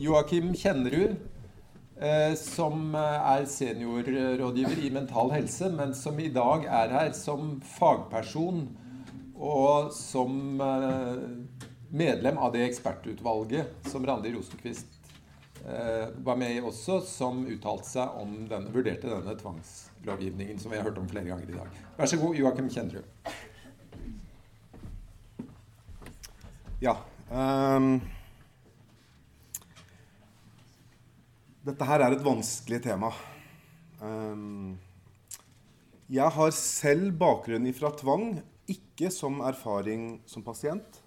Joakim Kjennerud, eh, som er seniorrådgiver i Mental Helse, men som i dag er her som fagperson og som eh, medlem av det ekspertutvalget som Randi Rosenquist eh, var med i også, som uttalte seg om denne, vurderte denne tvangslovgivningen som vi har hørt om flere ganger i dag. Vær så god, Joakim Kjennerud. Ja. Um, dette her er et vanskelig tema. Um, jeg har selv bakgrunn fra tvang ikke som erfaring som pasient.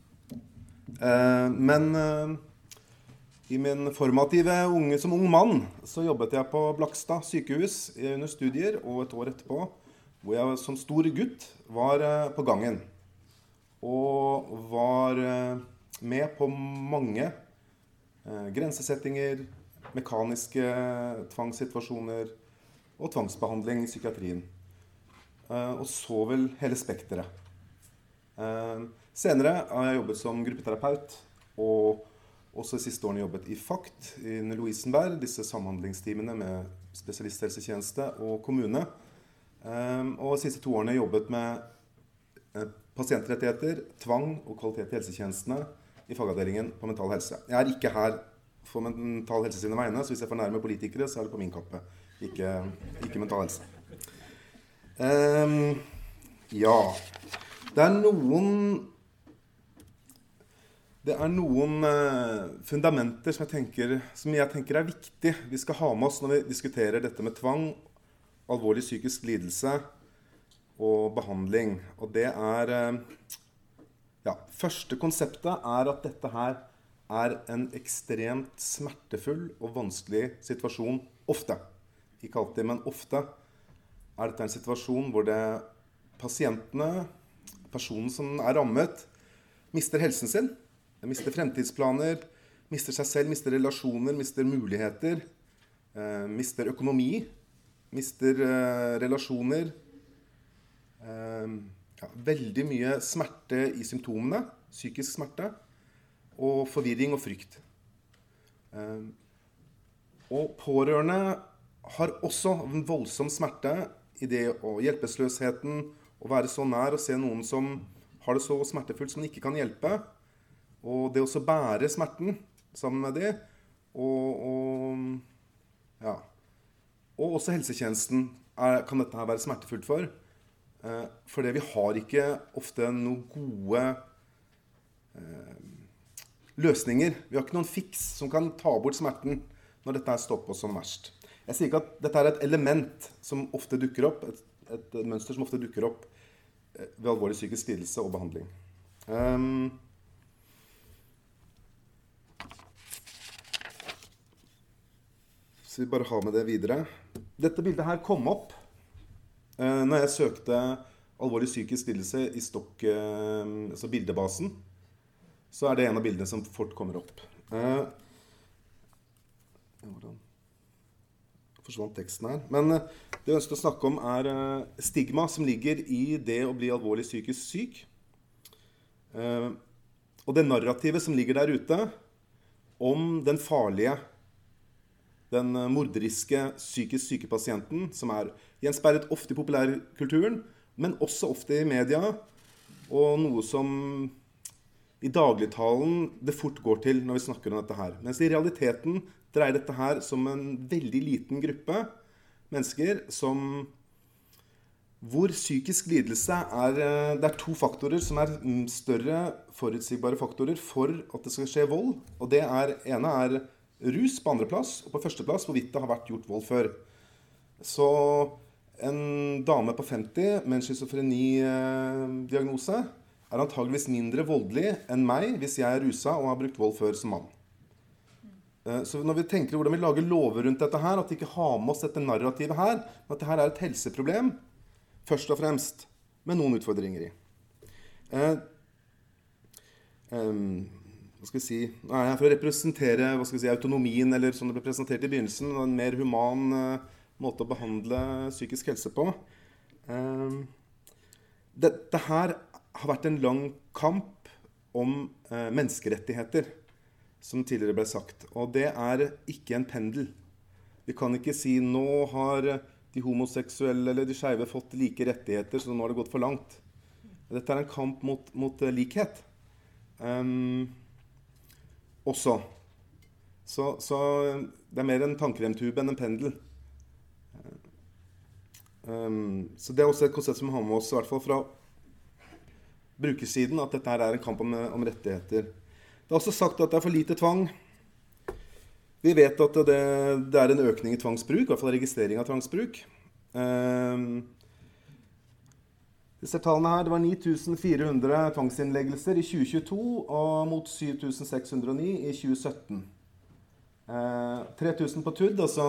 Eh, men eh, i min formative unge som ung mann så jobbet jeg på Blakstad sykehus under studier, og et år etterpå hvor jeg som stor gutt var eh, på gangen. Og var med på mange grensesettinger, mekaniske tvangssituasjoner og tvangsbehandling i psykiatrien. Og så vel hele spekteret. Eh, senere har jeg jobbet som gruppeterapeut og også de siste årene jobbet i FACT i Lovisenberg, disse samhandlingsteamene med spesialisthelsetjeneste og kommune. Eh, og de siste to årene jobbet med eh, pasientrettigheter, tvang og kvalitet i helsetjenestene i fagavdelingen på Mental Helse. Jeg er ikke her for Mental Helse sine vegne, så hvis jeg fornærmer politikere, så er det på min kappe, ikke, ikke Mental Helse. Um, ja. Det er noen det er noen uh, fundamenter som jeg, tenker, som jeg, tenker, er viktig vi skal ha med oss når vi diskuterer dette med tvang, alvorlig psykisk lidelse og behandling. Og det er uh, ja, Første konseptet er at dette her er en ekstremt smertefull og vanskelig situasjon ofte. Ikke alltid, men ofte er dette en situasjon hvor det pasientene personen som er rammet, mister helsen sin. Mister fremtidsplaner, mister seg selv, mister relasjoner, mister muligheter. Eh, mister økonomi, mister eh, relasjoner. Eh, ja, veldig mye smerte i symptomene. Psykisk smerte. Og forvirring og frykt. Eh, og pårørende har også en voldsom smerte i det og hjelpeløsheten å være så nær og se noen som har det så smertefullt som de ikke kan hjelpe. Og det å bære smerten sammen med det. Og, og ja. Og også helsetjenesten er, kan dette her være smertefullt for. Eh, fordi vi har ikke ofte noen gode eh, løsninger. Vi har ikke noen fiks som kan ta bort smerten når dette er stopper som verst. Jeg sier ikke at dette er et element som ofte dukker opp, et, et mønster som ofte dukker opp ved alvorlig psykisk lidelse og behandling. Um, så vi bare har med det videre. Dette bildet her kom opp uh, når jeg søkte alvorlig psykisk lidelse i Stokk, uh, altså bildebasen. Så er det en av bildene som fort kommer opp. Eh, hvordan forsvant teksten her. Men eh, det jeg ønsker å snakke om, er eh, stigma som ligger i det å bli alvorlig psykisk syk. Eh, og det narrativet som ligger der ute om den farlige, den morderiske psykisk syke pasienten, som er gjensperret ofte i populærkulturen, men også ofte i media, og noe som i dagligtalen det fort går til når vi snakker om dette her. Mens i realiteten dreier dette her som en veldig liten gruppe mennesker som hvor psykisk lidelse er eh, Det er to faktorer som er større forutsigbare faktorer for at det skal skje vold. Og det er, ene er rus på andreplass, og på førsteplass hvorvidt det har vært gjort vold før. Så en dame på 50 med en schizofrenidiagnose er antageligvis mindre voldelig enn meg hvis jeg er rusa og har brukt vold før som mann. Eh, så når vi tenker hvordan vi lager lover rundt dette her, at vi ikke har med oss dette narrativet her, at dette her er et helseproblem, først og fremst, med noen utfordringer i. Eh, um, hva skal vi si Nå er jeg for å representere hva skal vi si, autonomien, eller som det ble presentert i begynnelsen, en mer human uh, måte å behandle psykisk helse på. Um, dette her har vært en lang kamp om eh, menneskerettigheter som tidligere ble sagt. Og det er ikke en pendel. Vi kan ikke si nå har de homoseksuelle eller de skeive fått like rettigheter, så nå har det gått for langt. Dette er en kamp mot, mot likhet. Um, også. Så, så, det er mer en tannkremtube enn en pendel. Um, så det er også et konsept som vi har med oss, i hvert fall fra brukersiden, at dette er en kamp om, om rettigheter. Det er også sagt at det er for lite tvang. Vi vet at det, det er en økning i tvangsbruk, i hvert fall registrering av tvangsbruk. Um, disse tallene her, Det var 9400 tvangsinnleggelser i 2022 og mot 7609 i 2017. Eh, 3000 på TUD, altså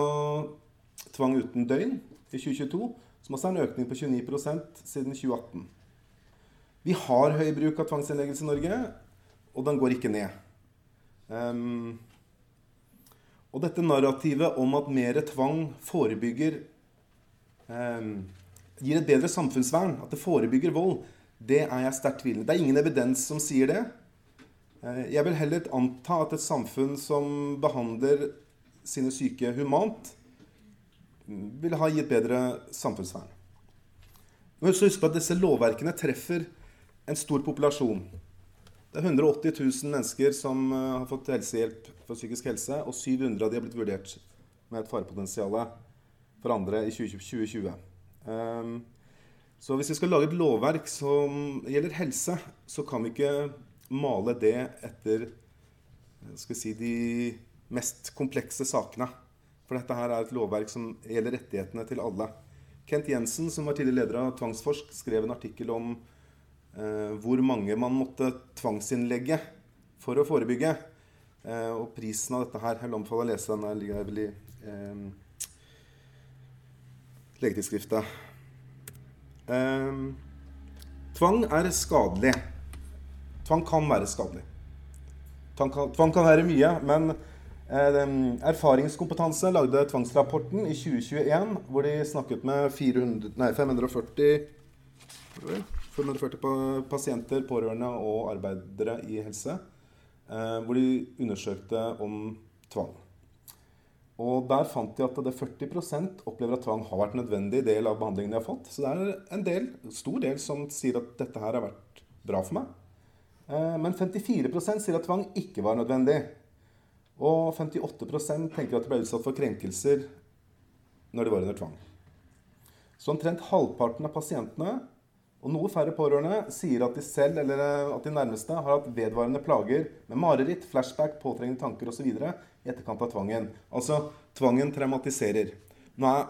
tvang uten døgn, i 2022, som også er en økning på 29% siden 2018. Vi har høy bruk av tvangsinnleggelse i Norge, og den går ikke ned. Um, og dette narrativet om at mer tvang forebygger um, Gir et bedre samfunnsvern, at det forebygger vold, det er jeg sterkt tvilende Det er ingen evidens som sier det. Eh, jeg vil heller anta at et samfunn som behandler sine syke humant, vil ha gitt bedre samfunnsvern. Men må husk at disse lovverkene treffer en stor populasjon. Det er 180 000 mennesker som eh, har fått helsehjelp for psykisk helse, og 700 av de har blitt vurdert med et farepotensial for andre i 2020. Um, så hvis vi skal lage et lovverk som gjelder helse, så kan vi ikke male det etter skal si, de mest komplekse sakene. For dette her er et lovverk som gjelder rettighetene til alle. Kent Jensen, som var tidligere leder av Tvangsforsk, skrev en artikkel om Eh, hvor mange man måtte tvangsinnlegge for å forebygge. Eh, og prisen av dette her Jeg vil anbefale å lese den. Den ligger vel i eh, legetidsskriftet. Eh, tvang er skadelig. Tvang kan være skadelig. Tvang kan, tvang kan være mye, men eh, Erfaringskompetanse lagde tvangsrapporten i 2021, hvor de snakket med 400, nei, 540 540 pasienter, pårørende og arbeidere i helse. Eh, hvor de undersøkte om tvang. Og Der fant de at det 40% opplever at tvang har vært en nødvendig del av behandlingen de har fått. Så det er en del, stor del som sier at dette her har vært bra for meg. Eh, men 54% sier at tvang ikke var nødvendig. Og 58% tenker at de ble utsatt for krenkelser når de var under tvang. Så omtrent halvparten av pasientene og noe færre pårørende sier at de selv eller eh, at de nærmeste har hatt vedvarende plager med mareritt, flashback, påtrengende tanker osv. i etterkant av tvangen. Altså tvangen traumatiserer. Nå er,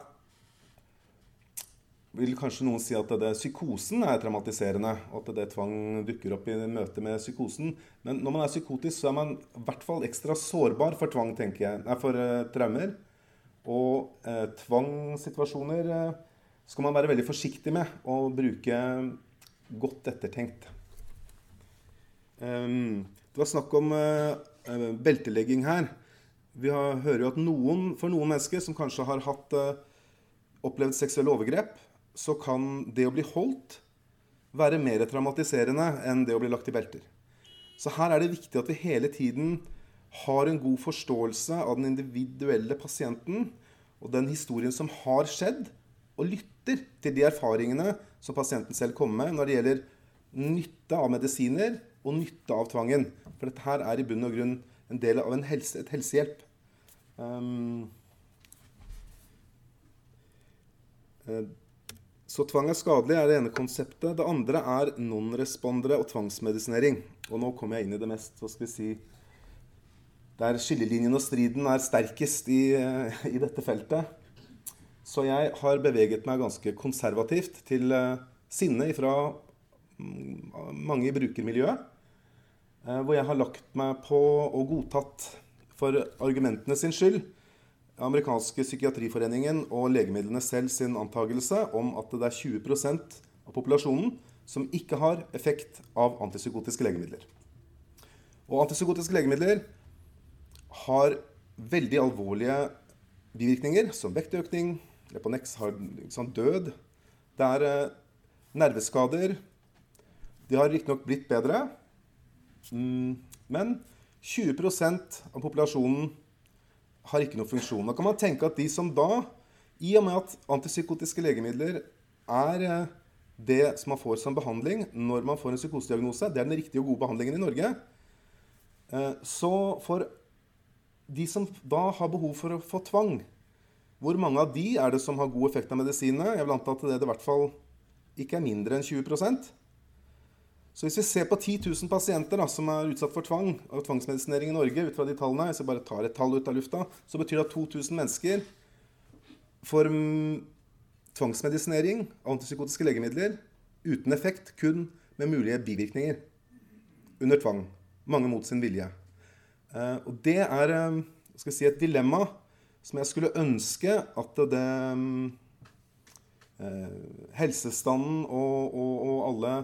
vil kanskje noen si at det, psykosen er traumatiserende, og at det tvang dukker opp i møte med psykosen. Men når man er psykotisk, så er man i hvert fall ekstra sårbar for tvang, tenker jeg. Nei, for uh, traumer. Og uh, tvangssituasjoner uh, skal man være veldig forsiktig med å bruke godt ettertenkt. Um, det var snakk om uh, beltelegging her. Vi hører jo at noen, for noen mennesker som kanskje har hatt, uh, opplevd seksuelle overgrep, så kan det å bli holdt være mer traumatiserende enn det å bli lagt i belter. Så her er det viktig at vi hele tiden har en god forståelse av den individuelle pasienten og den historien som har skjedd, og lytter til de erfaringene som pasienten selv kommer med når det gjelder nytte av medisiner og nytte av tvangen. For dette her er i bunn og grunn en del av en helse, et helsehjelp. Um, så tvang er skadelig er det ene konseptet. Det andre er non-respondere og tvangsmedisinering. Og nå kommer jeg inn i det mest hva skal vi si, der skillelinjen og striden er sterkest i, i dette feltet. Så jeg har beveget meg ganske konservativt til uh, sinne fra mm, mange i brukermiljøet. Uh, hvor jeg har lagt meg på og godtatt, for argumentene sin skyld, amerikanske psykiatriforeningen og legemidlene selv sin antakelse om at det er 20% av populasjonen som ikke har effekt av antipsykotiske legemidler. Og antipsykotiske legemidler har veldig alvorlige bivirkninger, som vektøkning, Leponex har sånn, død. Det er eh, nerveskader. De har riktignok blitt bedre. Mm, men 20% av populasjonen har ikke noen funksjon. Da kan man tenke at de som da, i og med at antipsykotiske legemidler er eh, det som man får som behandling når man får en psykosediagnose, det er den riktige og gode behandlingen i Norge, eh, så for de som da har behov for å få tvang, hvor mange av de er det som har god effekt av medisinene? Jeg vil anta at det i hvert fall ikke er mindre enn 20% så hvis vi ser på 10 000 pasienter da, som er utsatt for tvang og tvangsmedisinering i Norge, ut fra de tallene, hvis jeg bare tar et tall ut av lufta, så betyr det at 2000 mennesker får mm, tvangsmedisinering av antipsykotiske legemidler uten effekt, kun med mulige bivirkninger under tvang. Mange mot sin vilje. Eh, og det er skal skal si, et dilemma som jeg skulle ønske at det det eh, Helsestanden og, og, og alle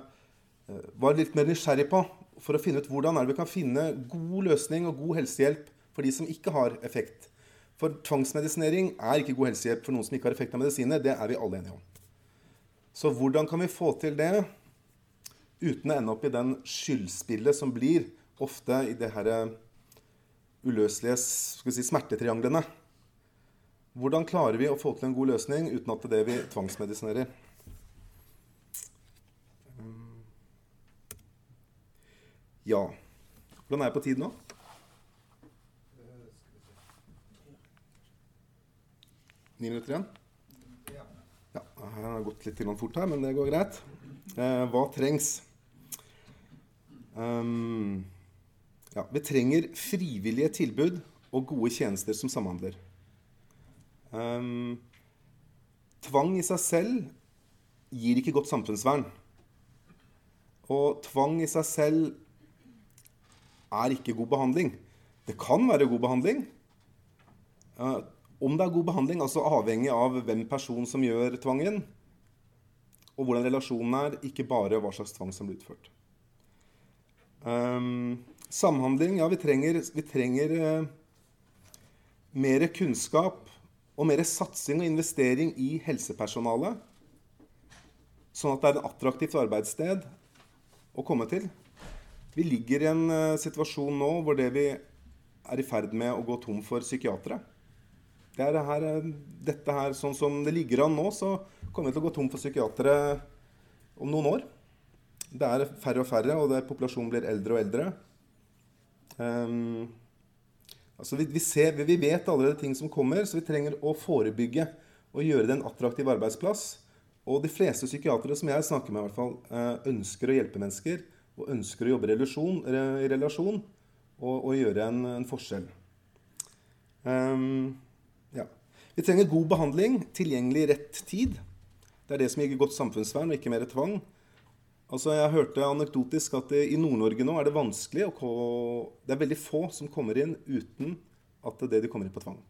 Eh, var litt mer nysgjerrig på for å finne ut hvordan er det vi kan finne god løsning og god helsehjelp for de som ikke har effekt. For tvangsmedisinering er ikke god helsehjelp for noen som ikke har effekt av medisiner. Det er vi alle enige om. Så hvordan kan vi få til det uten å ende opp i den skyldspillet som blir ofte i det her eh, uløselige si, smertetrianglene? Hvordan klarer vi å få til en god løsning uten at det er det vi tvangsmedisinerer? Ja. Hvordan er jeg på tid nå? Ni minutter igjen? Ja. Jeg har gått litt fort her, men det går greit. Eh, hva trengs? Um, ja, vi trenger frivillige tilbud og gode tjenester som samhandler. Um, tvang i seg selv gir ikke godt samfunnsvern. Og tvang i seg selv er ikke god behandling. Det kan være god behandling. Om det er god behandling, altså avhengig av hvem person som gjør tvangen, og hvordan relasjonen er, ikke bare hva slags tvang som blir utført. Um, samhandling Ja, vi trenger, vi trenger uh, mer kunnskap og mer satsing og investering i helsepersonalet. Sånn at det er et attraktivt arbeidssted å komme til. Vi ligger i en uh, situasjon nå hvor det vi er i ferd med å gå tom for psykiatere. Det det her, eh, dette her, Sånn som det ligger an nå, så kommer vi til å gå tom for psykiatere om noen år. Det er færre og færre, og det, populasjonen blir eldre og eldre. Um, altså vi, vi, ser, vi, vet allerede ting som kommer, så vi trenger å forebygge og gjøre det en attraktiv arbeidsplass. Og de fleste psykiatere som jeg snakker med, i hvert fall, eh, ønsker å hjelpe mennesker og ønsker å jobbe i relasjon, og, og, gjøre en, en forskjell. Um, ja. Vi trenger god behandling, tilgjengelig rett tid. Det er det som gir godt samfunnsvern, og ikke mer tvang. Altså, jeg hørte anekdotisk at i Nord-Norge nå er det vanskelig å Det er veldig få som kommer inn uten at det, de kommer inn på tvang.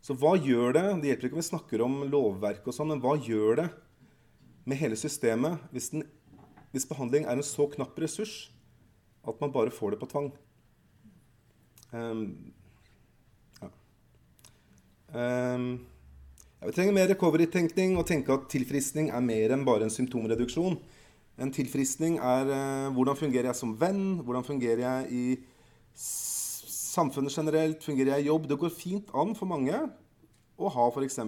Så hva gjør det Det hjelper ikke om vi snakker om lovverk og sånn, men hva gjør det med hele systemet hvis den hvis behandling er en så knapp ressurs at man bare får det på tvang. Um, ja. Um, ja, vi trenger mer recovery-tenkning og tenke at tilfriskning er mer enn bare en symptomreduksjon. En tilfriskning er uh, hvordan fungerer jeg som venn? Hvordan fungerer jeg i samfunnet generelt? Fungerer jeg i jobb? Det går fint an for mange å ha f.eks.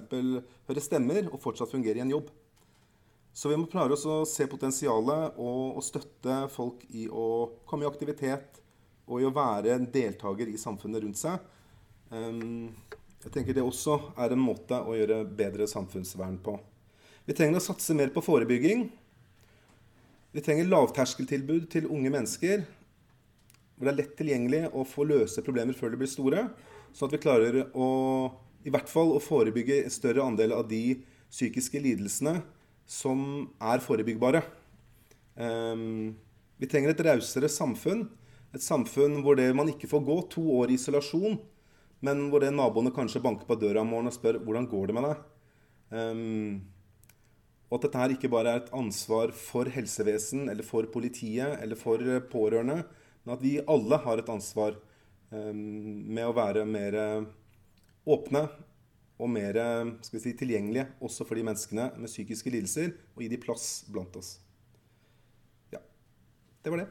høre stemmer og fortsatt fungere i en jobb. Så vi må klare oss å se potensialet og, støtte folk i å komme i aktivitet og i å være en deltaker i samfunnet rundt seg. Um, jeg tenker det også er en måte å gjøre bedre samfunnsvern på. Vi trenger å satse mer på forebygging. Vi trenger lavterskeltilbud til unge mennesker hvor det er lett tilgjengelig å få løse problemer før de blir store. Sånn at vi klarer å i hvert fall å forebygge en større andel av de psykiske lidelsene som er forebyggbare. Um, vi trenger et rausere samfunn. Et samfunn hvor det, man ikke får gå to år i isolasjon, men hvor det naboene kanskje banker på døra om morgenen og spør hvordan går det med deg. Og at dette her ikke bare er et ansvar for helsevesen eller for politiet eller for pårørende, men at vi alle har et ansvar um, med å være mer åpne og mer si, tilgjengelige også for de menneskene med psykiske lidelser, og gi de plass blant oss. Ja, det var det.